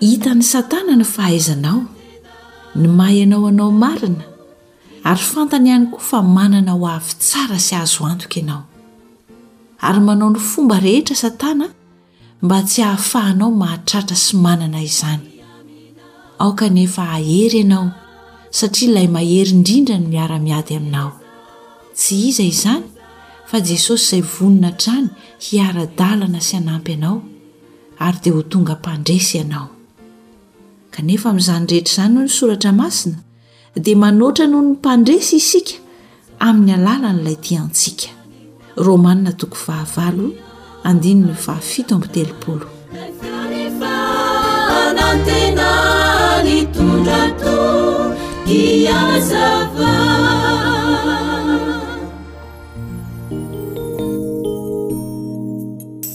Hitan'i Satana ny fahaizanao, ny maha ianao anao marina, ary fantany ihany koa fa manana ho avy tsara sy azo antoka ianao. Ary manao ny fomba rehetra Satana mba tsy hahafahanao mahatratra sy manana izany. Aoka anefa hahery ianao, satria ilay Mahery Indrindra no miara-miady aminao. Tsy iza izany fa Jesosy izay vonona hatrany hiara-dalana sy hanampy anao. ary dia ho tonga mpandresy ianao. Kanefa amin'izany rehetra izany hoy ny soratra masina dia manoatra noho ny mpandresy isika amin'ny alalan'ilay tia antsika. Romanina toko fahavalo andininy fahafito amby telopolo.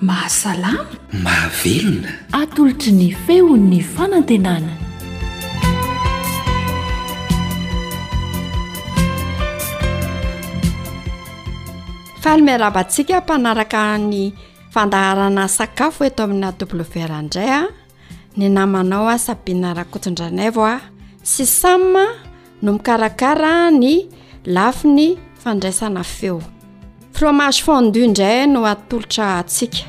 Mahasalama. Mahavelona. Atolotry ny feon'ny fanantenana. Faly miarahaba antsika mpanaraka ny fandaharana sakafo eto amina WR indray a. Ny namanao a Sabina Rakotondranaivo a sy Sam no mikarakara ny lafiny fandraisana feo. Fromage fondu indray no atolotra atsika.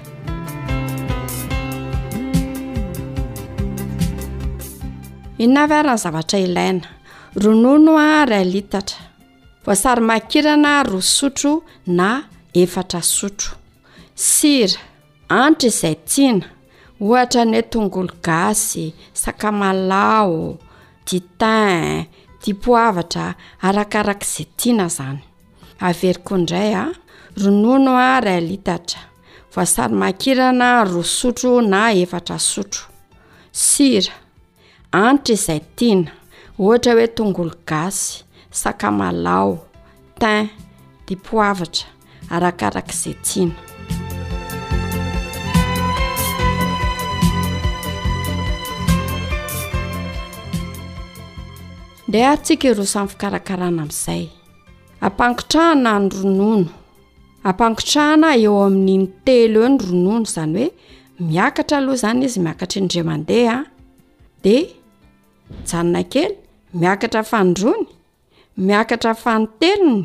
Inona avy ary ny zavatra ilaina? Ronono a ray litatra. Voasary makirana roa sotro na efatra sotro. Sira. Antra izay tiana, ohatra ny hoe tongolo gasy, sakamalao, du thym, dipoavatra, arakaraka izay tiana izany. Averiko indray a, ronono iray litatra, voasary makirana roa sotro na efatra sotro, sira. Antra izay tiana, ohatra hoe tongolo gasy, sakamalaho, thym, dipoavatra, arakaraka izay tiana. Ndeha atsika ireo samy fikarakarana amin'izay. Ampangotrahana ny ronono. Ampangotrahana eo amin'ny intelo eo ny ronono, izany hoe miakatra aloha izany izy miakatra indray mandeha, dia mijanona kely, miakatra fanindroany, miakatra fanintelony.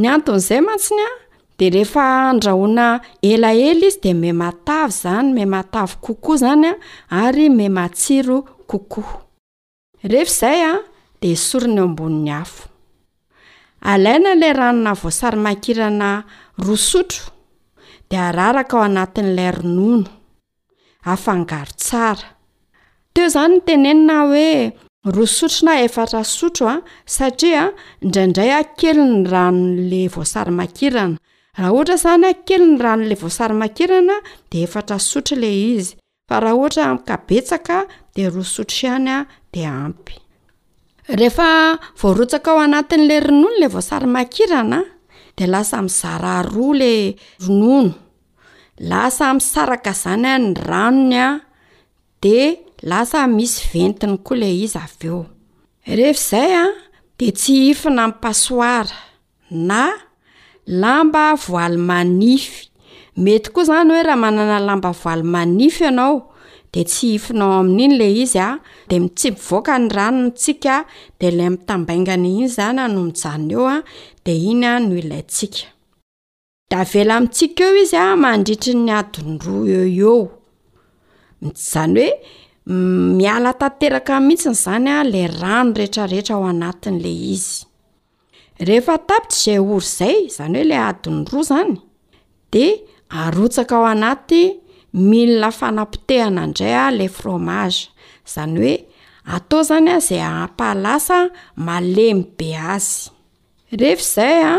Ny anton'izay mantsiny an, dia rehefa andrahoina elaela izy dia miha-matavy izany, miha-matavy kokoa izany ary miha-matsiro kokoa. Rehefa izay dia esorina eo ambonin'ny afo. Alaina ilay ranona voasarimakirana roa sotro dia araraka ao anatin'ilay ronono. Afangaro tsara. Teo izany ny tenenina hoe roa sotro na efatra sotro satria indraindray kely ny ranon'ilay voasarimakirana. Raha ohatra izany kely ny ranon'ilay voasarimakirana dia efatra sotro ilay izy. Fa raha ohatra ampy ka betsaka dia roa sotro ihany dia ampy. Rehefa voarotsaka ao anatin'ilay ronono ilay voasary makirana dia lasa mizara roa ilay ronono, lasa misaraka izany ny ranony an, dia lasa misy ventiny koa ilay izy avy eo. Rehefa izay an dia tsihifina amin'ny passoire. na lamba voaly manify, mety koa zany hoe raha manana lamba voaly manify ianao de tsihifinao amin'iny le izy a, de m- tsy mivoaka ny rano mitsika de ilay mitambaingana iny zany a no mijanona eo a, de iny a no ilaintsika. De avela amintsika eo izy a mandritry ny adiny roa eo eo, zany hoe miala tanteraka mihitsiny zany a le rano retraretra ao anatin'le izy, rehefa tapitra izay ory zay, zany hoe le adiny roa zany, de arotsaka ao anaty milina fanapotehana indray a le fromage, zany hoe atao zany a zay ampahalasa malemy be azy, ref zay a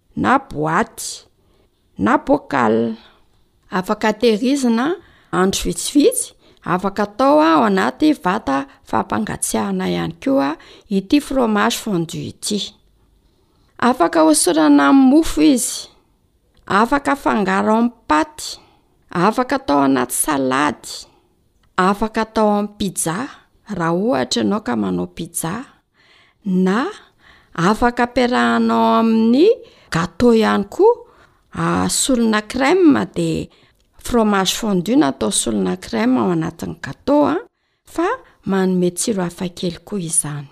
na boaty, na bocal. Afaka tehirizina andro vitsivitsy, afaka atao ao anaty vata fampangatsiahana ihany koa ity fromage fondu ity. Afaka hosorana amin'ny mofo izy, afaka afangaro amin'ny paty, afaka atao anaty salady. Afaka atao amin'ny pizza raha ohatra ianao ka manao pizza na afaka ampiarahanao amin'ny gateau ihany koa a- solona crème de fromage fondu no atao solona crème ao anatin'ny gateau a, fa manome tsiro hafa kely koa izany.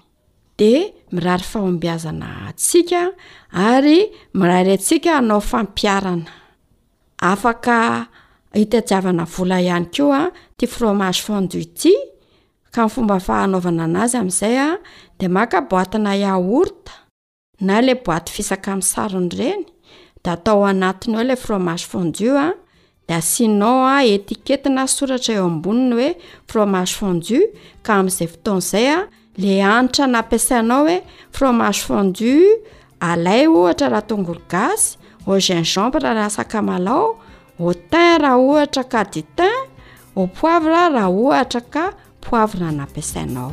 De mirary fahombiazana antsika ary mirary antsika hanao fampiharana. Afaka hitadiavana vola ihany koa ity fromage fondu ity ka ny fomba fahanaovana anazy amin'izay a de maka boatina yaourt na ilay boaty fisaka amin'ny sarony ireny de atao anatiny ao ilay fromage fondu a de asianao a etikety na soratra eo amboniny hoe fromage fondu ka amin'izay fotoana izay a Le hanitra nampiasainao hoe fromage fondu à l'ail ohatra raha tongolo gasy, au gingembre raha sakamalao, au thym raha ohatra ka du thym, au poivre raha ohatra ka poivre no ampiasainao.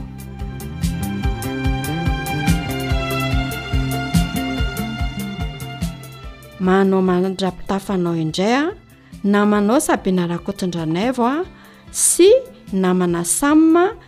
Manao mandra-pitafa anao indray a, namanao Sabina Rakotondranaivo a sy namana Sam.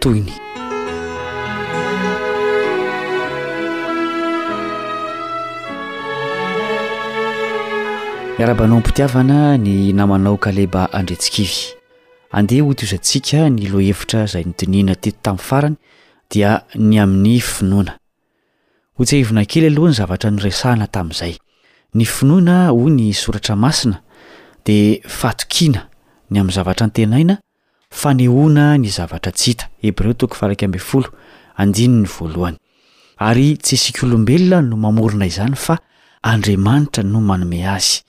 toy ny. Miarahaba anao am-pitiavana ny namanao Kaleba Andretsikivy. Andeha hotohizantsika ny lohahevitra izay nodinihina teto tamin'ny farany dia ny amin'ny finoana. Hotsiahivina kely aloha ny zavatra noresahana tamin'izay. Ny finoana hoy ny soratra masina dia fatokiana ny amin'ny zavatra antenaina Fanehoana ny zavatra tsy hita, Hebreo toko faha-iraika ambin'ny folo, andininy voalohany. Ary tsy isika olombelona no mamorona izany fa Andriamanitra no manome azy.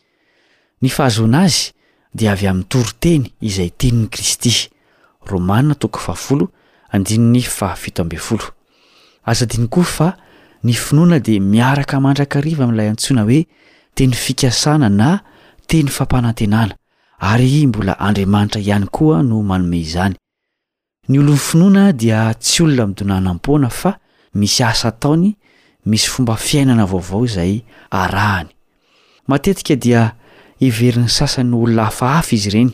Ny fahazoana azy dia avy amin'ny toriteny izay tenin'i Kristy, Romana toko fahafolo, andininy fahafito ambin'ny folo. Aza adino koa fa ny finoana dia miaraka mandrakariva amin'ilay antsoina hoe teny fikasana na teny fampanantenana, Ary mbola Andriamanitra ihany koa no manome izany. Ny olon'ny finoana dia tsy olona midonanam-poana fa misy asa ataony, misy fomba fiainana vaovao izay arahany. Matetika dia heverin'ny sasany ho olona hafahafa izy ireny.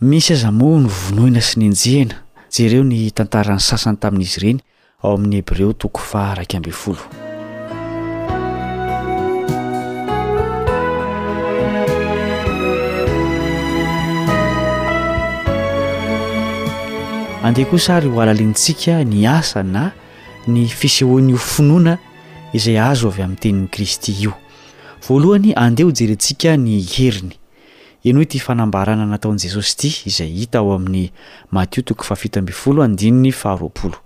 Misy aza moa novonoina sy nenjehina. Jereo ny tantaran'ny sasany tamin'izy ireny Ao amin'ny Hebreo toko faha iraika ambin'ny folo. andeha kosa ary ho alalintsika ny asa na ny fisehoan'io finoana izay azo avy amin'ny tenin'i kristy io voalohany andeha ho jerentsika ny heriny Henoy ity fanambarana nataon'i Jesosy ity, izay hita ao amin'ny Matio toko fahafito ambin'ny folo andininy faharoapolo.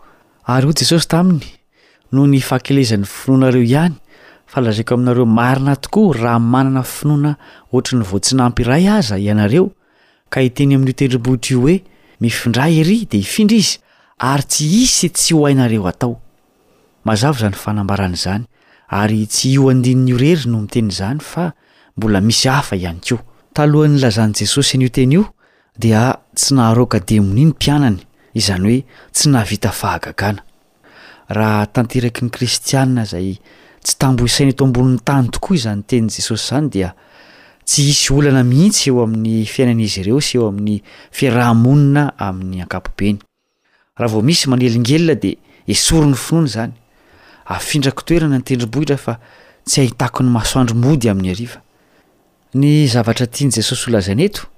Ary hoy Jesosy taminy, Noho ny fahakelezan'ny finoanareo ihany, fa lazaiko aminareo marina tokoa, raha manana finoana hoatry ny voatsinanpy iray aza ianareo, ka hiteny amin'io tendrombohitra io hoe, Mifindra ery, dia hifindra izy, ary tsy hisy tsy ho hainareo atao. Mazava izany fanambarana izany ary tsy io andininy io irery no miteny izany fa mbola misy hafa ihany koa. Talohan'ny nilazan'i Jesosy an'io teny io dia tsy naharoaka demonia ny mpianany, izany hoe tsy nahavita fahagagana. Raha tanteraky ny kristiana izay tsy tambo isaina eto ambonin'ny tany tokoa izany tenin'i Jesosy izany dia tsy hisy olana mihitsy eo amin'ny fiainan'izy ireo sy eo amin'ny fiaraha-monina amin'ny ankapobeny. Raha vao misy manelingelina dia esory ny finoana izany. Afindrako toerana ny tendrombohitra fa tsy ahitako ny masoandro mody amin'ny hariva. Ny zavatra tian'i Jesosy holazaina eto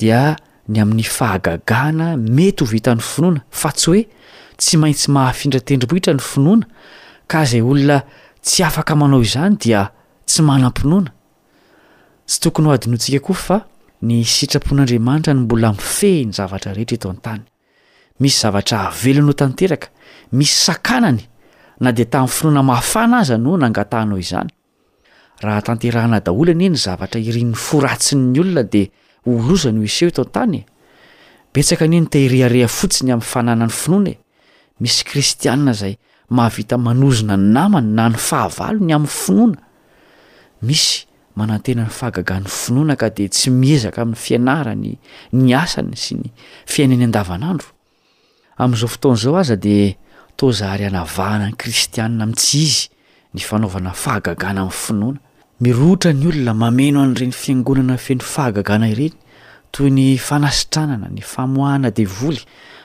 dia ny amin'ny fahagagana mety ho vitan'ny finoana fa tsy hoe tsy maintsy mahafindra tendrombohitra ny finoana ka izay olona tsy afaka manao izany dia tsy manam-pinoana Tsy tokony hohadinointsika koa fa ny sitrapon'Andriamanitra no mbola mifehy ny zavatra rehetra eto an-tany. Misy zavatra havelony ho tanteraka, misy sakanany, na dia tamin'ny finoana mafana aza no nangatahanao izany. Raha tanterahina daholo anie ny zavatra irin'ny fo ratsin'ny olona dia ho loza no hiseho eto an-tany e! Betsaka anie ny te-hirehareha fotsiny amin'ny fananany finoana e! Misy kristiana izay mahavita manozona ny namany na ny fahavalony amin'ny finoana. Misy manantena ny fahagagan'ny finoana ka dia tsy miezaka amin'ny fianarany, ny asany sy ny fiainany andavanandro. Amin'izao fotoana izao aza dia toa zary hanavahana ny kristiana amin'ny tsy izy ny fanaovana fahagagana amin'ny finoana. Mirohotra ny olona mameno an'ireny fiangonana feno fahagagana ireny, toy ny fanasitranana, ny famoahana devoly,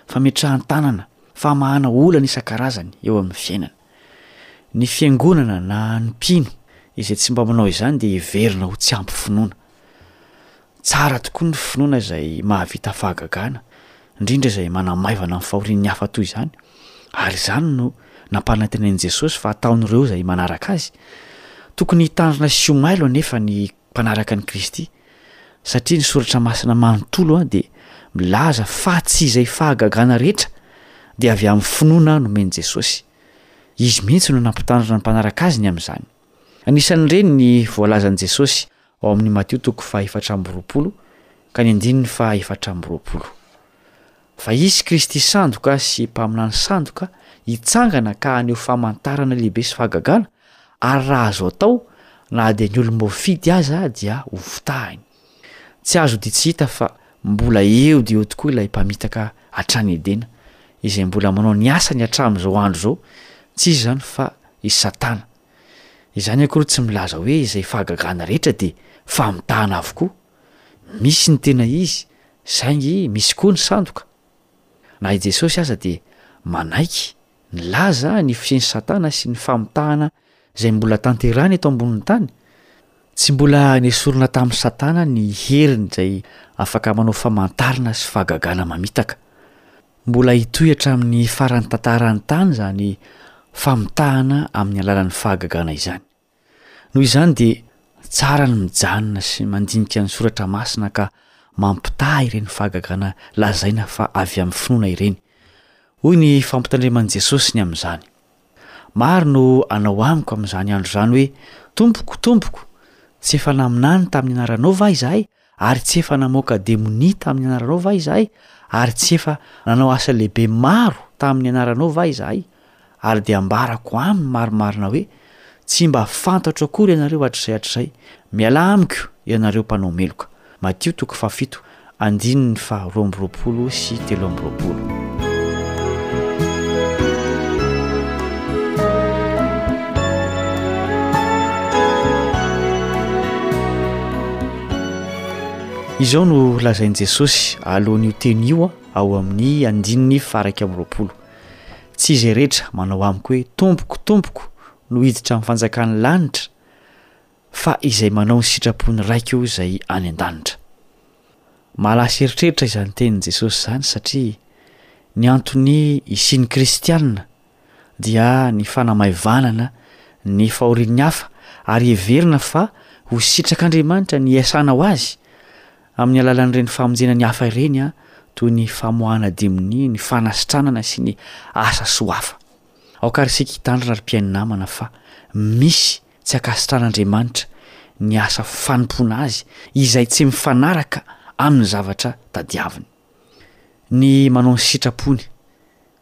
fametrahan-tanana, famahana olana isan-karazany eo amin'ny fiainana. Ny fiangonana na ny mpino izay tsy mba manao izany dia heverina ho tsy ampy finoana. Tsara tokoa ny finoana izay mahavita fahagagana, indrindra izay manamaivana ny fahorian'ny hafa toy izany, ary izany no nampanantenain'i Jesosy fa hataon'ireo izay manaraka azy. Tokony hitandrina sy ho mailo anefa ny mpanaraka an'i Kristy, satria ny Soratra Masina manontolo dia milaza fatsy izay fahagagana rehetra dia avy amin'ny finoana nomen'i Jesosy. Izy mihitsy no nampitandrina ny mpanaraka azy ny amin'izany. Anisan'ireny ny voalazan'i Jesosy ao amin' ny Matio toko fahaefatra amby roapolo ka ny andininy fahaefatra amby roapolo. Fa hisy Kristy sandoka sy mpaminany sandoka hitsangana ka haneho famantarana lehibe sy fahagagana, ary raha azo atao, na dia ny olom-boafidy aza dia hovitahiny. Tsy azo dia tsy hita fa mbola eo dia eo tokoa ilay mpamitaka hatrany Edena, izay mbola manao ny asany hatramin' izao andro izao, tsy iza izany fa i Satana. Izany akory tsy milaza hoe izay fahagagana rehetra dia famitahana avokoa. Misy ny tena izy, saingy misy koa ny sandoka. Na i Jesosy aza dia manaiky, nilaza ny fisian'i Satana sy ny famitahana izay mbola tanterahiny eto ambonin'ny tany. Tsy mbola nesorina tamin'i Satana ny heriny izay afaka manao famantarana sy fahagagana mamitaka. Mbola hitohy hatramin'ny faran'ny tantaran'ny tany izany famitahana amin'ny alalan'ny fahagagana izany. Noho izany dia tsara ny mijanona sy mandinika ny soratra masina ka mampitaha ireny fahagagana lazaina fa avy amin'ny finoana ireny. Hoy ny fampitandreman'i Jesosy ny amin'izany. Maro no hanao amiko amin'izany andro izany hoe, Tompoko, Tompoko, tsy efa naminany tamin'ny anaranao va izahay Ary tsy efa namoaka demonia tamin'ny anaranao va izahay? Ary tsy efa nanao asa lehibe maro tamin'ny anaranao va izahay? Ary dia ambarako aminy marimarina hoe, Tsy mba fantatro akory ianareo hatrizay hatrizay. Mialà amiko, ianareo mpanao meloka. Matio toko fahafito, andininy faharoa amby roapolo sy telo amby roapolo. Izao no lazain'i Jesosy alohan'io teny io ao amin'ny andininy faraka amin'ny roapolo. Tsy izay rehetra manao amiko hoe tompoko tompoko no hiditra amin'ny fanjakan'ny lanitra fa izay manao ny sitrapon'ny raiko izay any an-danitra. Mahalasa eritreritra izany tenin'i Jesosy izany satria ny anton'ny isian'ny kristianina dia ny fanamaivanana ny fahorian'ny hafa, ary heverina fa ho sitrak'Andriamanitra ny hiasana ho Azy amin'ny alalan'ireny famonjena ny hafa ireny, toy ny famoahana demony, ny fanasitranana sy ny asa soa hafa. Aoka àry isika hitandrina, ry mpihaino namana, fa misy tsy ankasitran'Andriamanitra ny asa fanompoana Azy izay tsy mifanaraka amin'ny zavatra tadiaviny. Ny manao ny sitrapony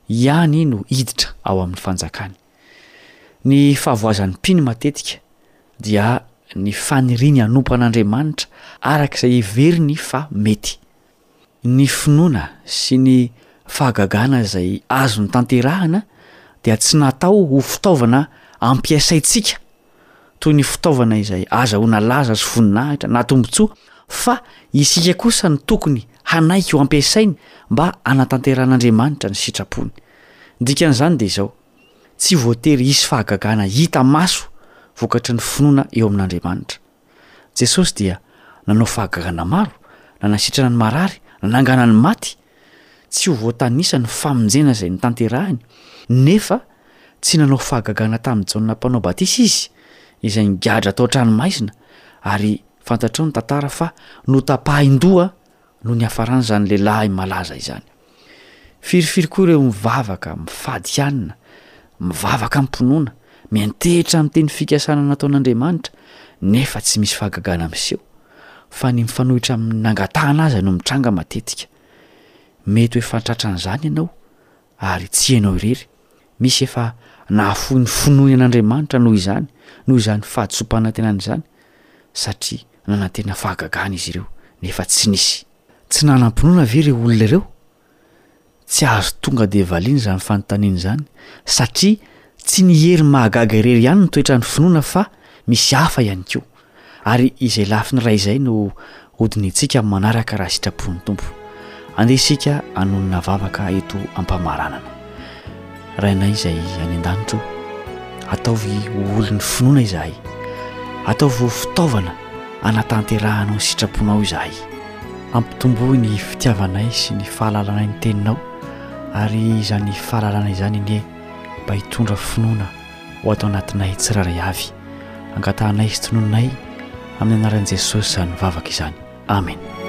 ihany no hiditra ao amin'ny fanjakany. Ny fahavoazan'ny mpino matetika dia ny faniriany hanompo an'Andriamanitra araka izay heveriny fa mety. Ny finoana sy ny fahagagana izay azony tanterahana dia tsy natao ho fitaovana ampiasaintsika toy ny fitaovana izay azahoana laza sy voninahitra na tombontsoa, fa isika kosa no tokony hanaiky ho ampiasainy mba hanatanterahan'Andriamanitra ny sitrapony. Ny dikan'izany dia izao, Tsy voatery hisy fahagagana hita maso vokatry ny finoana eo amin'Andriamanitra. Jesosy dia nanao fahagagana maro, nanasitrana ny marary, nanangana ny maty. Tsy ho voatanisa ny famonjena izay notanterahiny, nefa tsy nanao fahagagana tamin'i Jaona Mpanao Batisa izy, izay nigadra tao an-tranomaizina, ary fantatrao ny tantara fa notapahin-doha no niafaran'izany lehilahy malaza izany. Firifiry koa ireo mivavaka, mifadihanina, mivavaka amim-pinoana, miantehitra amin'ny teny fikasana nataon'Andriamanitra, nefa tsy misy fahagagana miseho, fa ny mifanohitra amin'ny nangatahana aza no mitranga matetika. Mety ho efa tratran'izany ianao, Ary tsy ianao irery, misy efa nahafoy ny finoany an'Andriamanitra noho izany, noho izany fahadisoam-panantenana izany, satria nanantena fahagagana izy ireo, nefa tsy nisy. Tsy nanam-pinoana ve ireo olona ireo? Tsy azo tonga dia valiana izany fanontaniana izany, satria tsy ny hery mahagaga irery ihany no toetran'ny finoana fa misy hafa ihany koa. ary izay lafiny iray izay no hodinihintsika amin'ny manaraka raha sitrapon'ny Tompo. Andeha isika hanonona vavaka eto am-pamaranana. Rainay izay any an-danitra ô, ataovy ho olon'ny finoana izahay, ataovy ho fitaovana hanatanterahanao ny sitraponao izahay. Ampitomboy ny fitiavanay sy ny fahalalanay ny Teninao, ary izany fahalalana izany anie mba hitondra finoana. ho ato anatinay tsirairay avy. Angatahanay sy tononinay amin'ny anaran'i Jesosy izany vavaka izany. Amena.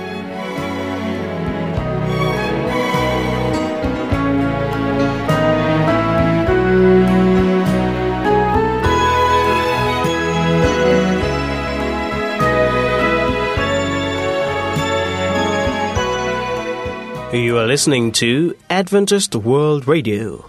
You are listening to Adventist World Radio.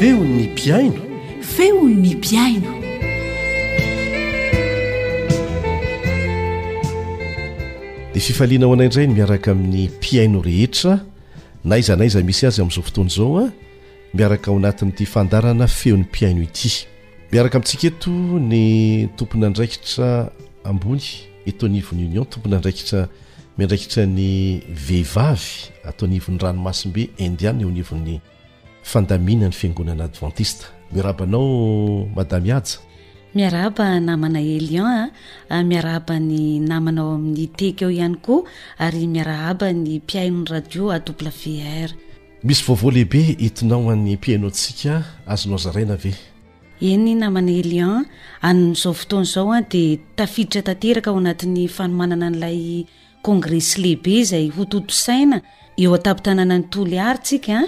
Feon'ny mpihaino. Feon'ny mpihaino. Dia fifaliana ho anay indray ny miaraka amin'ny mpihaino rehetra na iza na iza misy azy amin'izao fotoana izao a. miaraka ao anatin'ity fandarana feon'ny mpihaino ity. Miaraka amintsika eto ny tompon'andraikitra ambony eto anivon'ny Union, tompon'andraikitra miandraikitra ny vehivavy ato anivon'ny ranomasimbe Indiana eo anivon'ny fandaminan'ny fiangonana adventista. Miarahaba anao Madame Haja. Miarahaba namana Elian, ah. ah, miarahaba ny namana ao amin'ny teka eo ihany koa ary miarahaba ny mpihaino ny radio AWR. Misy vaovao lehibe entinao ho an'ny mpihaino antsika, azonao zaraina ve? Eny namana Elian, amin'izao fotoana izao aho dia tafiditra tanteraka ao anatin'ny fanomanana an'ilay kongresy lehibe izay hotontosaina eo an-tampon-tanànan'i Toliary tsika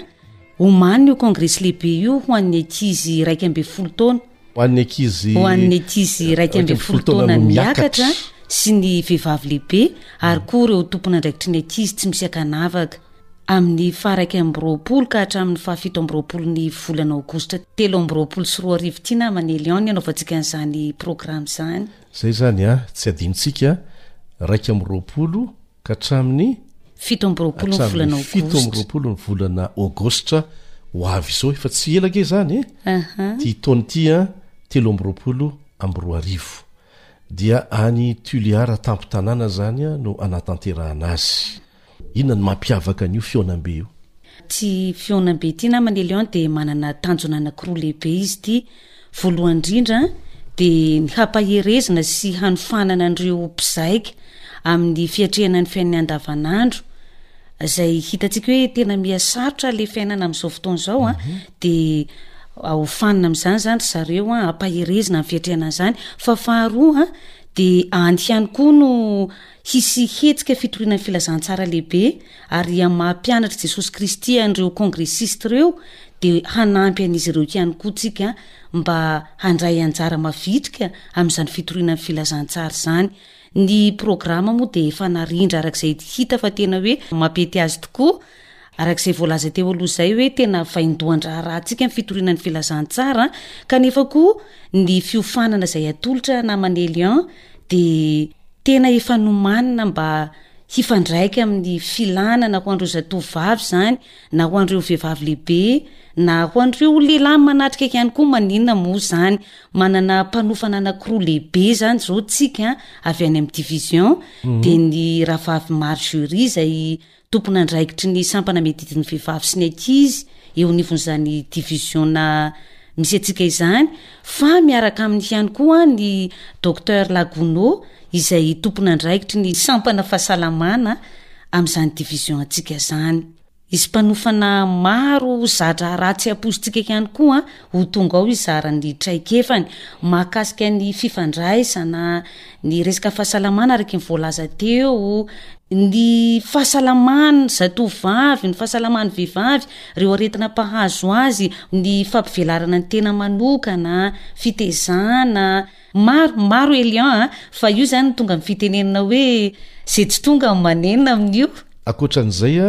omaly io kongresy lehibe io ho an'ny ankizy iraika ambin'ny folo taona Ho an'ny ankizy ho an'ny ankizy iraika ambin'ny folo taona no miakatra sy ny vehivavy lehibe ary koa ireo tompon'andraikitry ny ankizy tsy misy ankanavaka. amin'ny faharaika amby roapolo ka hatramin'ny fahafito amby roapolo ny volana aogositra telo amby roapolo sy roa arivo ity namana Elion ny anaovantsika an'izany programa izany. Izay izany a, tsy adinontsika raika amby roapolo ka hatramin'ny fito amby roapolo ny volana aogositra. Fito amby roapolo ny volana aogositra ho avy izao efa tsy ela ange izany e. Ity taona ity a, telo amby roapolo amby roa arivo. Dia any Tuléar tampon-tanàna izany no hanatanterahana azy. Inona no mampiavaka an'io fihaonambe io? Ity fihaonambe ity namana Elion dia manana tanjona anankiroa lehibe izy ity. Voalohany indrindra dia ny hampaherezana sy hanofanana an'ireo mpizaika amin'ny fiatrehana ny fiainany andavanandro izay hitantsika hoe tena miha sarotra ilay fiainana amin'izao fotoana izao a mhm. dia ahofanina amin'izany izany ry zareo a hampaherezina amin'ny fiatrehana an'izany fa faharoa a dia any ihany koa no Hisy hetsika fitoriana ny filazantsara lehibe ary amin'ny maha mpianatr'i Jesosy Kristy an'ireo kongresista ireo dia hanampy an'izy ireo ihany koa tsika mba handray anjara mavitrika amin'izany fitoriana ny filazantsara izany. Ny programa moa dia efa narindra arak'izay hita fa tena hoe mampety azy tokoa. Araka izay voalaza teo aloha izay hoe tena vaindohan-draharahantsika ny fitoriana ny filazantsara kanefa koa ny fiofanana izay atolotra naman'E Lyon dia tena efa nomanina mba hifandraika amin'ny filanana ho an'ireo zatovovavy izany na ho an'ireo vehivavy lehibe na ho an'ireo lehilahy manatrika ihany koa maninona moa izany manana mpanofana anankiroa lehibe izany izao tsika avy any amin'ny division dia ny rahavavy Marjorie izay tompon'andraikitry ny sampana miadidy ny vehivavy sy ny ankizy eo anivon'izany diviziona misy antsika izany fa miaraka aminy ihany koa ny Docteur Lagono izay tompon'andraikitry ny sampana fahasalamana amin'izany divizion antsika izany. Hisy mpanofana maro za-draharaha tsy hampoizintsika ihany koa ho tonga ao hizara ny traikefany mahakasika ny fifandraisana, ny resaka fahasalamana araka ny voalaza teo, ny fahasalaman'ny zatovovavy, ny fahasalaman'ny vehivavy, ireo aretina mpahazo azy, ny fampivelarana ny tena manokana, fitezana, maro, maro Elian a! Fa io izany no tonga amin'ny fitenenana hoe izay tsy tonga manenina amin'io. Ankoatra an'izay,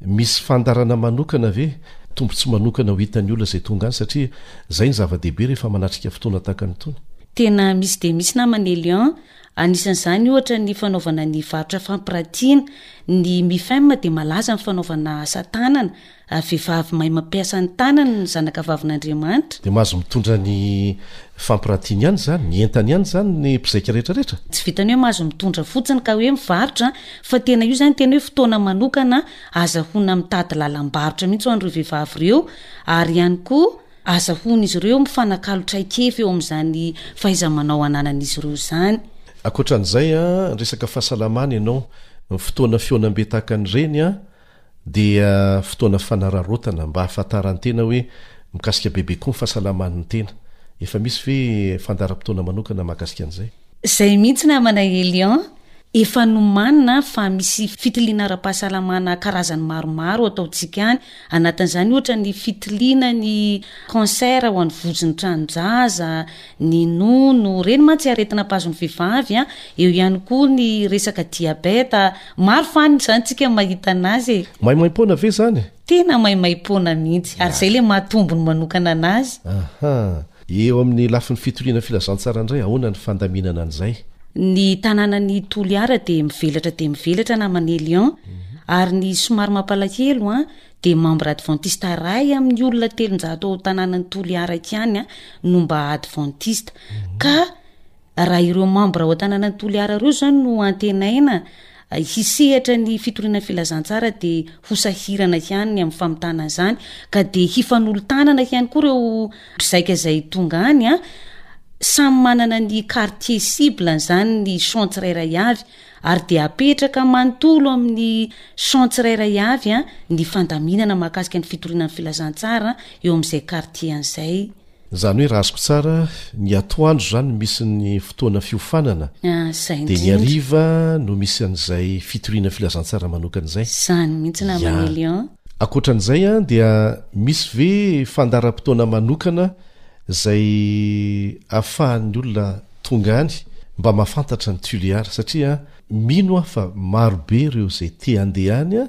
Misy fandarana manokana ve, tombotsoa manokana ho hitan'ny olona izay tonga any satria izay no zava-dehibe rehefa manatrika fotoana tahaka an'itony? Tena misy dia misy namana Elian, anisan'izany ohatra ny fanaovana ny varotra fampiratiana. Ny Mifem dia malaza amin'ny fanaovana asa tanana ary vehivavy mahay mampiasa ny tanany ny zanaka vavin'Andriamanitra. Dia mahazo mitondra ny fampiratiany ihany izany, ny entany ihany izany ny mpizaika rehetra rehetra? Tsy vitan'ny hoe mahazo mitondra fotsiny ka hoe mivarotra. Fa tena io zany tena hoe fotoana manokana azahoana mitady lalam-barotra mihitsy ho an'ireo vehivavy ireo ary ihany koa azahoan'izy ireo mifanakalo traikefa eo amin'izany fahaiza-manao ananan'izy ireo izany. Ankoatran'izay, resaka fahasalamana ianao, ny fotoana fihaonambe tahaka an'ireny Dia fotoana fanararaotana mba hahafantaran-tena hoe mikasika bebe koa ny fahasalaman'ny tena. Efa misy ve fandaharam-potoana manokana mahakasika an'izay? Izay mihitsy namana Elian, efa nomanina fa misy fitiliana ara-pahasalamana karazany maromaro ataontsika any, anatin'izany ohatra ny fitiliana ny cancer ho an'ny vozon'ny tranon-jaza, ny nono, ireny mantsy aretina mpahazo ny vehivavy, eo ihany koa ny resaka diabeta, Maro fa any izany tsika mahita anazy e. Maimaimpoana ve izany? Tena maimaimpoana mihitsy. Ary izay ilay mahatombony manokana anazy. Aha. Eo amin'ny lafiny fitoriana filazantsara indray ahoana ny fandaminana an'izay? Ny tanànan'i Toliara dia mivelatra dia mivelatra namana Elion ary ny somary mampalahelo an dia membre adventiste iray amin'ny olona telonjato ao tanànan'i Toliara ihany no mba adventiste ka Raha ireo mambra ao an-tanànan'i Toliara ireo izao no antenaina hisehatra ny fitoriana filazantsara dia hosahirana ihany ny amin'ny famitana izany ka dia hifanolo-tanana ihany koa ireo mpizaika izay tonga any a. Samy manana ny quartier cible an'izany ny champ tsirairay avy ary dia apetraka manontolo amin'ny champ tsirairay avy ny fandaminana mahakasika ny fitoriana ny filazantsara eo amin'izay quartier an'izay. Zany hoe raha azoko tsara, ny atoandro zany misy ny fotoana fiofanana, dia ny hariva no misy an'izay fitoriana filazantsara manokana izay. Zany mihitsy namana Elion. Ankoatran'izay an dia misy ve fandaharam-potoana manokana izay afahan'ny olona tonga any mba mahafantatra an'i Tuléar satria mino aho fa maro be ireo izay te handeha any an,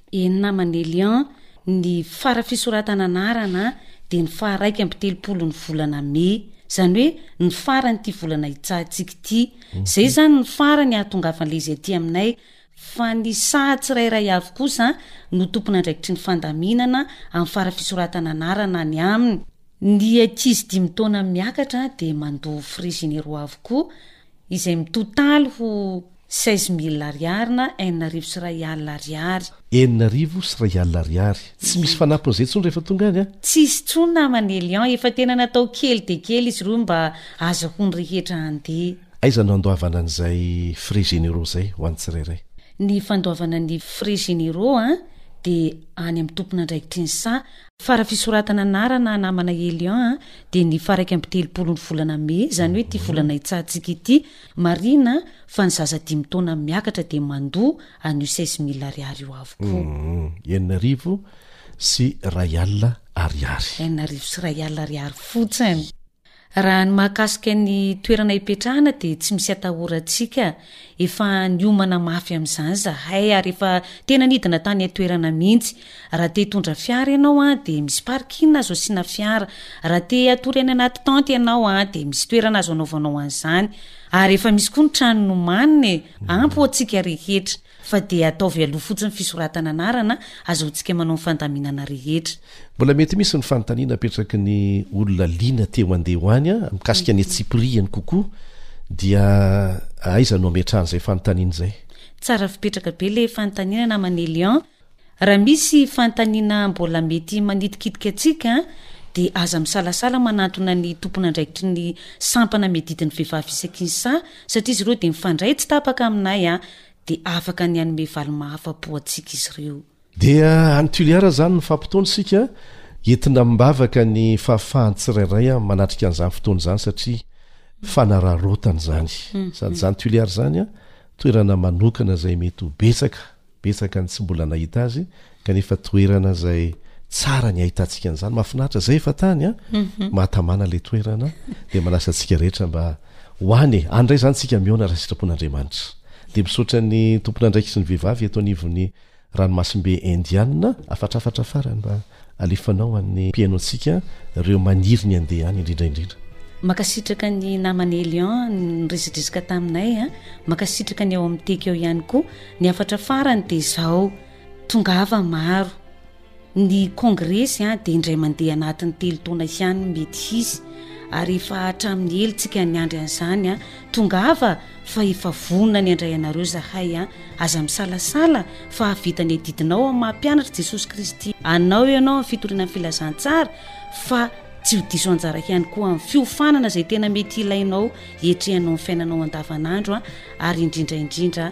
Eny namana Elian, ny fara fisoratana anarana dia ny faha raika amby telopolo ny volana mey, izany hoe ny farany ity volana hitsahantsika ity, izay izany ny farany ahatongavan'ilay izy aty aminay, fa ny saha tsirairay avy kosa no tompon'andraikitry ny fandaminana amin'ny fara fisoratana anarana any aminy. Ny ankizy dimy taona miakatra dia mandoa frais généraux avokoa, izay mitotaly ho seize mille ariary na enina arivo sy iray alina ariary. Enina arivo sy iray alina ariary. Tsy misy fanampiny izay intsony rehefa tonga any an? Tsy hisy intsony namana Elian, efa tena natao kely dia kely izy ireo mba azahoany rehetra handeha. Aiza no handoavana an'izay frais généraux izay ho an'ny tsirairay? Ny fandoavana ny frais généraux dia any amin'ny tompon'andraikitry ny saha Fara fisoratana anarana namana Elian a dia ny fara ika amby telopolo ny volana Mey, izany hoe ity volana hitsahantsika ity. Marihina fa ny zaza dimy taona miakatra dia mandoa an'io seize mille ariary io avokoa. Enina arivo sy iray alina ariary. Enina arivo sy iray alina ariary fotsiny. Raha ny mahakasika ny toerana hipetrahana dia tsy misy atahorantsika, efa niomana mafy amin'izany zahay ary efa tena nidina tany an-toerana mihitsy. Raha te hitondra fiara ianao an dia misy parking azo asiana fiara, raha te hatory any anaty tente ianao an dia misy toerana azo anaovanao an'izany ary efa misy koa ny trano nomanina e! Ampy ho antsika rehetra. fa dia ataovy aloha fotsiny ny fisoratana anarana, azahoantsika manao ny fandaminana rehetra. Mbola mety misy ny fanontaniana apetraky ny olona liana te ho andeha ho any an, mikasika ny antsipirihany kokoa, dia aiza no ametrahana izay fanontaniana izay? Tsara fipetraka be ilay fanontaniana namana Elian. Raha misy fanontaniana mbola mety manitikitika antsika dia aza misalasala manantona ny tompon'andraikitry ny sampana miadidy ny vehivavy Isekinsa satria izy ireo dia mifandray tsy tapaka aminay dia afaka ny hanome valiny mahafa-po antsika izy ireo. Dia any Tuliara izany ny fahampotoana isika entina mivavaka ny fahafahan'ny tsirairay manatrika an'izany fotoana izany satria fanararaotana izany sady izany Tuliara izany toerana manokana izay mety ho betsaka Betsaka ny tsy mbola nahita azy kanefa toerana izay tsara ny hahitantsika an'izany. Mahafinaritra izay efa tany a! Mahatamana ilay toerana dia manasa antsika rehetra mba ho any e! Any indray izany isika mihaona raha sitrapon'Andriamanitra. Dia misaotra ny tompon'andraikitry ny vehivavy eto anivon'ny ranomasimbe Indiana, afatrafatra farany mba Alefanao any piano antsika reo maniry ny andeha any indrindra indrindra. Makasitraka ny namana Elian nirizidrizika taminay a! Makasitraka ny ao amin'ny teka eo ihany koa. Ny hafatra farany dia izao, tongava maro. Ny kongresy a dia indray mandeha anatin'ny telo taona ihany no mety hisy ary efa hatramin'ny ely tsika niandry an'izany a! Tongava fa efa vonona ny handray anareo zahay an! Aza misalasala fa hahavita ny adidinao amin'ny maha mpianatr'i Jesosy Kristy anao ianao amin'ny fitoriana ny filazantsara fa tsy ho diso anjara ihany koa amin'ny fiofanana izay tena mety hilainao hiatrehanao ny fiainanao andavanandro an! Ary indrindra indrindra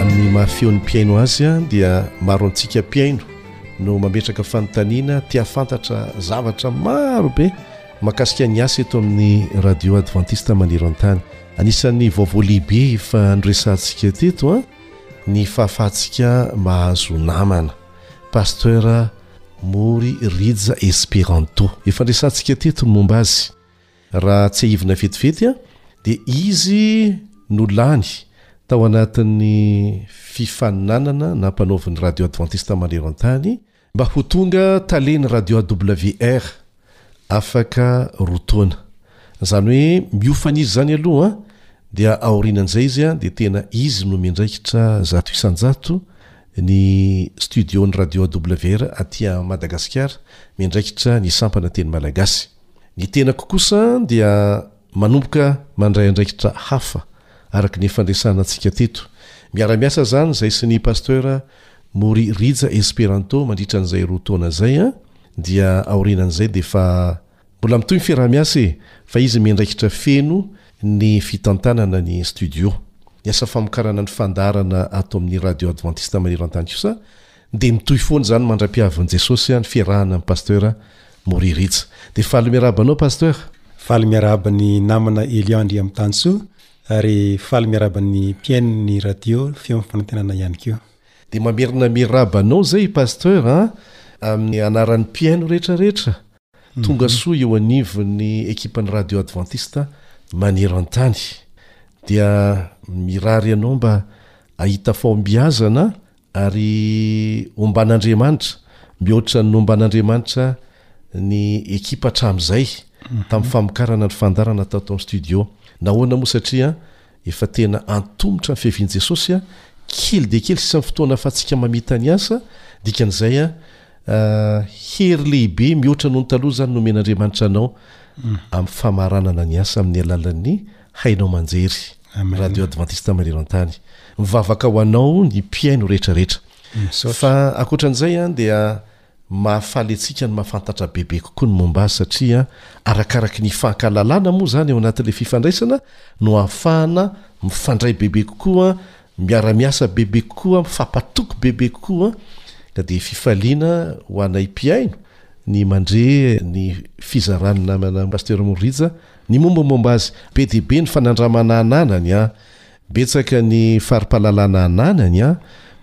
Amin'ny maha feon'ny mpihaino azy dia maro antsika mpihaino no mametraka fanontaniana te hahafantatra zavatra maro be makasika ny asa eto amin'ny radio advantiste maneran-tany. Anisan'ny vaovao lehibe efa noresahantsika teto an ny fahafahantsika mahazo namana. Pasteur Mori Rija Esperanto. Efa niresahantsika teto ny momba azy. Raha tsiahivina vetivety dia izy no lany tao anatin'ny fifaninanana nampanaovin'ny Radio Advantista Maneran-tany mba ho tonga talen'ny Radio AWR. afaka roa taona zany hoe miofana izy zany aloha an dia aorinan'izay izy an dia tena izy no miandraikitra zato isanjato ny studio ny radio awr aty a madagasikara miandraikitra ny sampana teny malagasy ny tenako kosa an dia manomboka mandray andraikitra hafa araka ny fandraisana antsika teto miara-miasa zany zay sy ny pasteur mori rija esperanto mandritra an'izay roa taona zay an Dia aorianan'izay dia efa mbola mitohy ny fiaraha-miasa e! Fa izy miandraikitra feno ny fitantanana ny studio. Ny asa famokarana ny fandaharana ato amin'ny Radio Advantista Maneran-tany kosa dia mitohy foana izany mandra-pihavin'i Jesosy any fiarahana amin'i Pasteur Mory Rija. Dia faly miarahaba anao Pasteur! Faly miarahaba ny namana Elion Andriamitantsoa ary faly miarahaba ny mpihaino ny Radio Feon'ny Fanantenana ihany koa. Dia mamerina mirab anao zay i Pasteur a, amin'ny anaran'ny mpihaino rehetra rehetra. Tonga soa eo anivon'ny ekipan'ny Radio Adventiste maneran-tany. Dia mirary anao mba ahita fahombiazana ary omban'Andriamanitra mihoatra ny nomban'Andriamanitra ny ekipa hatramin'izay tamin'ny famokarana ny fandarana tato amin'ny studio. Nahoana moa satria Efa tena antomotra ny fiavian'i Jesosy a! Kely dia kely sisa ny fotoana ahafahantsika mamita ny asa, dikan'izay a, hery lehibe mihoatra noho ny taloha izany no omen'Andriamanitra anao amin'ny famaranana ny asa amin'ny alalan'ny haino aman-jery Radio Adventiste Maneran-tany. Mivavaka ho anao ny mpihaino rehetra rehetra. Fa ankoatra an'izay a, dia Mahafaly antsika ny mahafantatra bebe kokoa ny momba azy satria arakaraky ny hifankahalalana moa izany ao anatin'ilay fifandraisana no ahafahana mifandray bebe kokoa, miara-miasa bebe kokoa, mifampatoky bebe kokoa ka dia fifaliana ho anay mpihaino ny mandre ny fizaran'ny namana Pasteur Morija ny mombamomba azy. Be dia be ny fanandramana ananany an! Betsaka ny fari-pahalalana ananany an!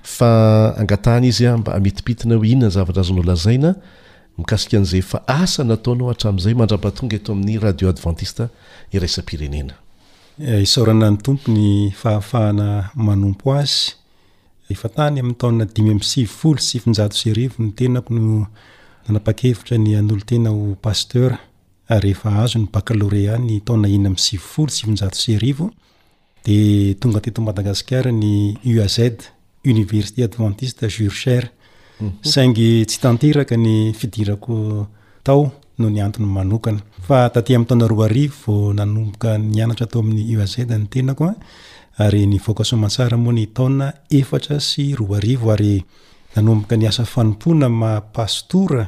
Fa angatahana izy an mba hamitipitina hoe inona ny zavatra azonao lazaina mikasika an'izay efa asa nataonao hatramin'izay mandra-pahatonga eto amin'ny Radio Advantista Iraisam-pirenena. Isaorana ny Tompo ny fahafahana manompo Azy. Efa tany amin'ny taona dimy amby sivifolo sy sivinjato sy arivo ny tenako no nanapa-kevitra ny hanolo-tena ho Pasteur ary efa azo ny Baccalauréat ny taona enina amby sivifolo sy sivinjato sy arivo Dia tonga teto Madagasikara ny UAZ, Université Adventiste Jurcher. Saingy tsy tanteraka ny fidirako tao noho ny antony manokana. Fa taty amin'ny taona roa arivo vao nanomboka nianatra tao amin'ny UAZ ny tenako ary nivoaka soamantsara moa ny taona efatra sy roa arivo ary nanomboka ny asa fanompoana maha pastora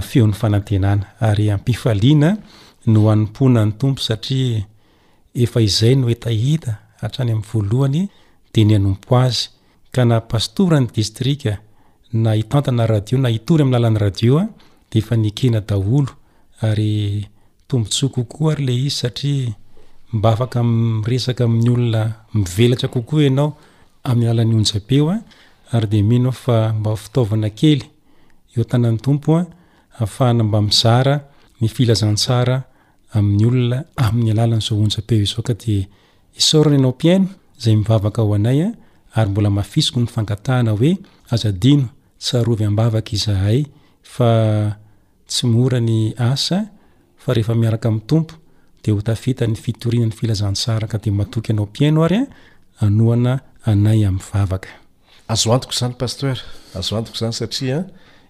feon'ny fanantenana, ary am-pifaliana no hanompoana ny Tompo satria efa izay no hetaheta hatrany amin'ny voalohany dia ny hanompo Azy, ka na pastoran'ny distrika na hitantana radio na hitory amin'ny lalan'ny radio dia efa nekena daholo, ary tombotsoa kokoa ary ilay izy satria mba afaka miresaka amin'ny olona mivelatra kokoa ianao amin'ny alalan'ny onjam-peo, ary dia mino aho fa mba fitaovana kely. eo an-tanan'ny Tompo an, ahafahana mba mizara ny filazantsara amin'ny olona amin'ny alalan'izao onjam-peo izao ka dia isaorana ianao mpihaino izay mivavaka ho anay an, ary mbola hamafisiko ny fangatahana hoe aza adino tsarovy am-bavaka izahay fa tsy mora ny asa fa rehefa miaraka amin'ny Tompo dia ho tafita ny fitoriana ny filazantsara ka dia matoky anao mpihaino ary an, hanohana anay amin'ny vavaka. Azo antoka izany Pasteur, azo antoka izany satria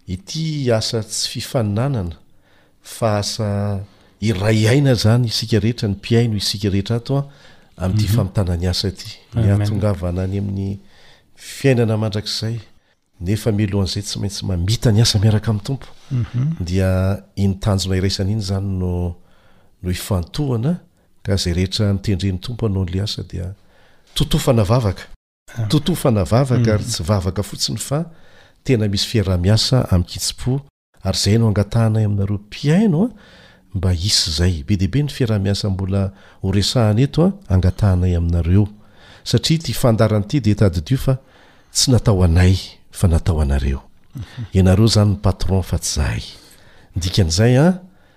ity asa tsy fifaninanana fa asa iray aina izany isika rehetra ny mpihaino isika rehetra ato an amin'ity mhm. famitana ny asa ity ny hahatongavana any amin'ny fiainana mandrakizay nefa melohan'izay tsy maintsy mamita ny asa miaraka amin'ny tompo mhm. dia iny tanjona iraisana iny zany no no ifantohana ka zay rehetra mitendren'ny tompo anao nle asa dia totofana vavaka Totofana vavaka ary tsy vavaka fotsiny fa tena misy fiaraha-miasa amin-kitsim-po ary izay no angatahanay aminareo mpihaino an, mba hisy izay. Be dia be ny fiaraha-miasa mbola ho resahana eto an, angatahanay aminareo satria ity fandaharana ity dia tadidio fa tsy natao anay fa natao anareo. Ianareo izany ny patron fa tsy izahay. Ny dikan'izay an,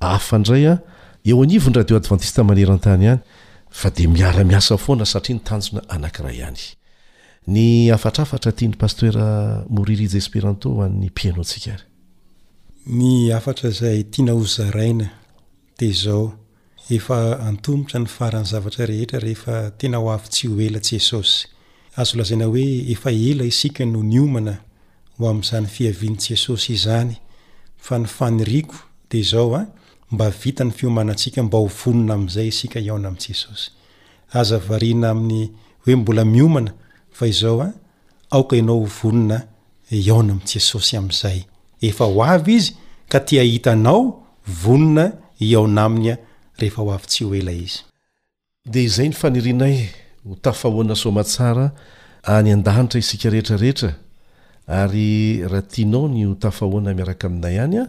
Hafa ndray an! Eo anivon'ny Radio Adventiste maneran-tany ihany fa dia miara miasa foana satria ny tanjona anankiray ihany. Ny hafatrafatra tian'i Pasteur Moririja Esperanto ho an'ny mpihaino antsika ary. Ny hafatra izay tiana ho zaraina dia izao, efa antomotra ny faran'ny zavatra rehetra rehefa tena ho avy tsy ho ela Jesosy. Azo lazaina hoe efa ela isika no niomana ho amin'izany fiavian'i Jesosy izany, fa ny faniriako dia izao an, mba vita ny fiomanantsika mba ho vonona amin'izay isika hihaona amin'i Jesosy. Aza variana amin'ny hoe mbola miomana fa izao an, aoka ianao ho vonona hihaona amin'i Jesosy amin'izay efa ho avy Izy ka te-hahita anao vonona hihaona Aminy rehefa ho avy tsy ho ela Izy. Dia izay ny fanirianay, ho tafahoana soamatsara any an-danitra isika rehetra rehetra, ary raha tianao ny ho tafahoana miaraka aminay any an,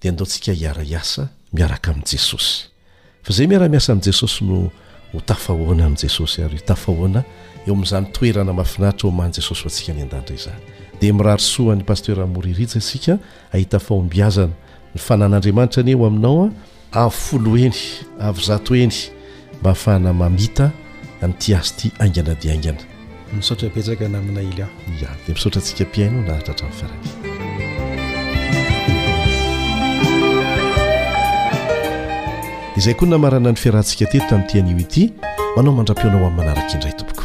dia andao tsika hiara hiasa miaraka amin'i Jesosy. Fa izay miara miasa amin'i Jesosy no ho tafahoana amin'i Jesosy ary tafahoana eo amin'izany toerana mafinaritra homan'i Jesosy ho antsika any an-danitra izany. Dia mirary soa an'i Pasteur Mori Rija isika hahita fahombiazana. Ny fanan'Andriamanitra anie ho aminao an. Avo folo heny, avo zato heny mba hahafahana mamita an'ity azy ity haingana dia haingana. Misaotra betsaka namana Elion. Ya, dia misaotra antsika mpihaino naharitra hatramin'ny farany. Izay koa no namarana ny fiarahantsika teto tamin'ity anio ity. Manao mandra-pionao amin'ny manaraka indray tompoko.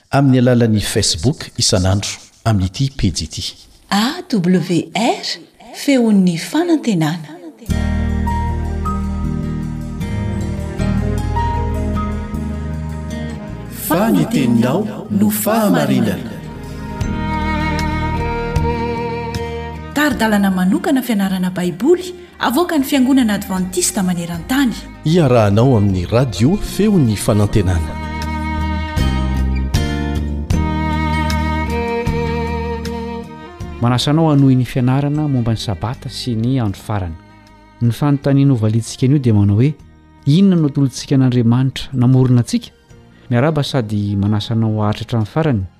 Amin'ny alalan'ny Facebook isan'andro amin'ity pejy ity. AWR, Feon'ny fanantenana. Fa ny teninao no fahamarinana. Tari-dalana manokana fianarana Baiboly Avoakan'ny Fiangonana Advantista maneran-tany. Iarahanao amin'ny Radio Feon'ny Fanantenana. Manasa anao hanohy ny fianarana momba ny Sabata sy ny andro farany. Ny fanontaniana hovaliantsika anio dia manao hoe, Inona no atolotsika an'Andriamanitra namorona antsika? Miarahaba sady manasa anao haharitra hatramin'ny farany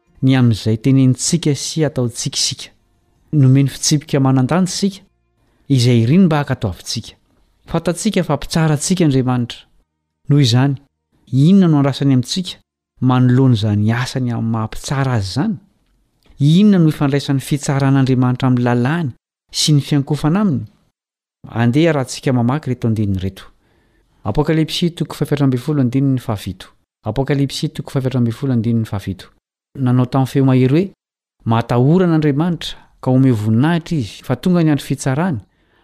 Ny amin'izay tenenintsika sy ataontsika isika. Nomeny fitsipika manan-danja isika, izay iriny mba hankatoavintsika. Fantatsika fa mpitsara antsika Andriamanitra. Noho izany, inona no andrasany amintsika manoloana izany asany amin'ny maha mpitsara azy izany? Inona no ifandraisan'ny fitsaran'Andriamanitra amin'ny lalàny sy ny fiankofana aminy? Andeha iarahantsika mamaky ireto andininy ireto. Apokalypsy toko fahefatra ambin'ny folo andininy fahafito. Apokalypsy toko fahefatra ambin'ny folo andininy fahafito. Nanao tamin'ny feo mahery hoe, Mahatahorana Andriamanitra, ka omeo voninahitra Izy, fa tonga ny andro fitsarany,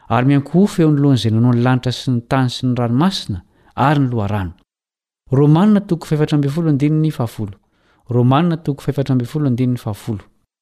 ary miankohofo eo anoloan'izay nanao ny lanitra sy ny tany sy ny ranomasina ary ny loharano. Romana toko fahefatra ambin'ny folo andininy fahafolo. Romana toko fahefatra ambin'ny folo andininy fahafolo.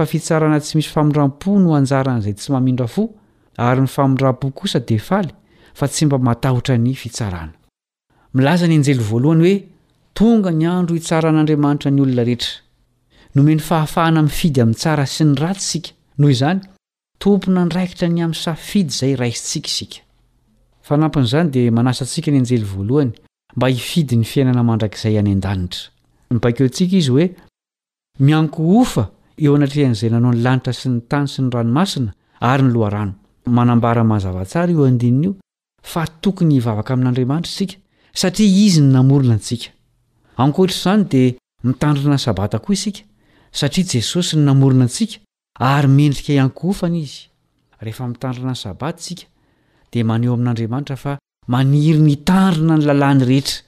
fa fitsarana tsy misy famindrampo no anjaran'izay tsy mamindra fo ary ny famindrampo kosa dia faly fa tsy mba matahotra ny fitsarana. Milaza ny anjely voalohany hoe tonga ny andro hitsaran'Andriamanitra ny olona rehetra. Nomeny fahafahana mifidy amin'ny tsara sy ny ratsy isika, noho izany, tompon'andraikitra ny amin'ny safidy izay raisintsika isika. Fanampin'izany dia manasa antsika ny anjely voalohany mba hifidy ny fiainana mandrakizay any an-danitra. Mibaiko antsika izy hoe Miankohofa eo anatrehan'izay nanao ny lanitra sy ny tany sy ny ranomasina ary ny loharano. Manambara mazava tsara io andininy io fa tokony hivavaka amin'Andriamanitra isika satria Izy no namorona antsika. Ankoatra izany dia mitandrina ny Sabata koa isika satria Jesosy no namorona antsika ary mendrika hiankohofana Izy. Rehefa mitandrina ny Sabata isika dia maneho amin'Andriamanitra fa Maniry ny hitandrina ny lalàny rehetra.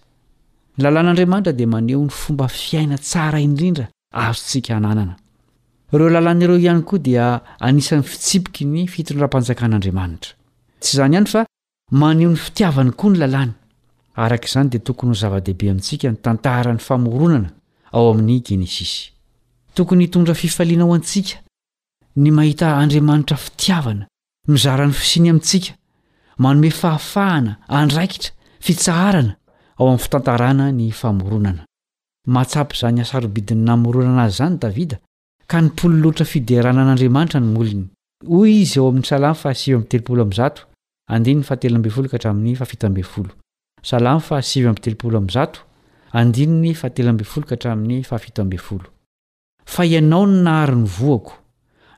Ny lalàn'Andriamanitra dia maneho ny fomba fiaina tsara indrindra azontsika ananana. Ireo lalàny ireo ihany koa dia anisan'ny fitsipiky ny fitondram-panjakan'Andriamanitra. Tsy izany ihany fa maneho ny fitiavany koa ny lalàny. Araka izany dia tokony ho zava-dehibe amintsika ny tantaran'ny famoronana ao amin'ny Genesisy. Tokony hitondra fifaliana ho antsika ny mahita Andriamanitra fitiavana Mizara ny fisiany amintsika, manome fahafahana, andraikitra, fitsaharana ao amin'ny fitantarana ny famoronana. Mahatsapa izany hasarobidin'ny namoronana azy izany Davida, ka nipololotra fiderana an'Andriamanitra ny molony. Hoy izy ao amin'ny Salamo fahasivy amby telopolo amby zato, andininy fahatelo ambin'ny folo ka hatramin'ny fahafito ambin'ny folo. Salamo fahasivy amby telopolo amby zato, andininy fahatelo ambin'ny folo ka hatramin'ny fahafito ambin'ny folo. fa ianao no nahary ny voako,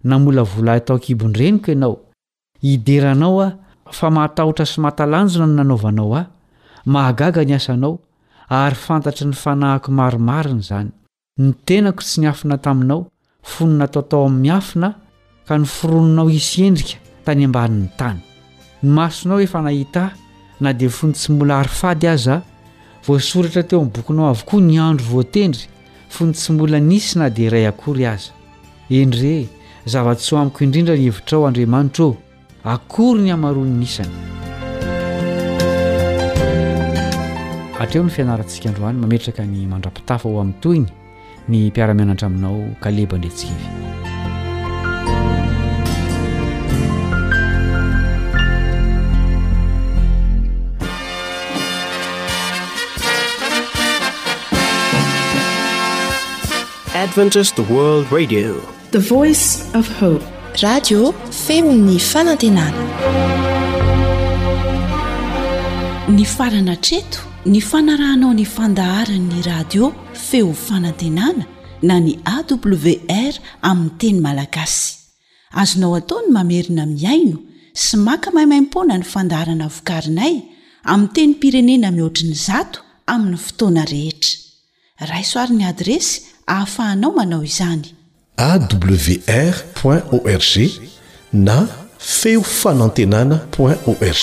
namolavola ahy tao an-kibon-dreniko ianao, hidera anao aho fa mahatahotra sy mahatalanjona ny nanaovanao ahy, mahagaga ny asanao, ary fantatry ny fanahiko marimarina izany. Ny tenako tsy niafina taminao, fony natao tao amin'ny miafina ka noforoninao hisy endrika tany ambanin'ny tany. Ny masonao efa nahita na dia fony tsy mbola hary fady aza. Voasoratra teo amin'ny bokinao avokoa ny andro voatendry fony tsy mbola nisy na dia iray akory aza. Eny re, zava-tsoa amiko indrindra ny hevitrao, Andriamanitro ô! Akory ny hamaroan'ny isany! Hatreo ny fianarantsika androany, mametraka ny mandra-pitafa ho amin'ny tohiny ny mpiara-mianatra aminao Kaleba Andriatsikivy. Adventist World Radio The Voice of Hope. Radio Feon'ny Fanantenana. Nifarana hatreto ny fanarahanao ny fandaharan'ny radio Feo Fanantenana na ny AWR amin'ny teny malagasy. Azonao atao ny mamerina mihaino sy maka maimaimpoana ny fandaharana vokarinay amin'ny tenim-pirenena mihoatry ny zato amin'ny fotoana rehetra. Raiso ary ny adiresy ahafahanao manao izany. awr point org na feo fanantenana point org.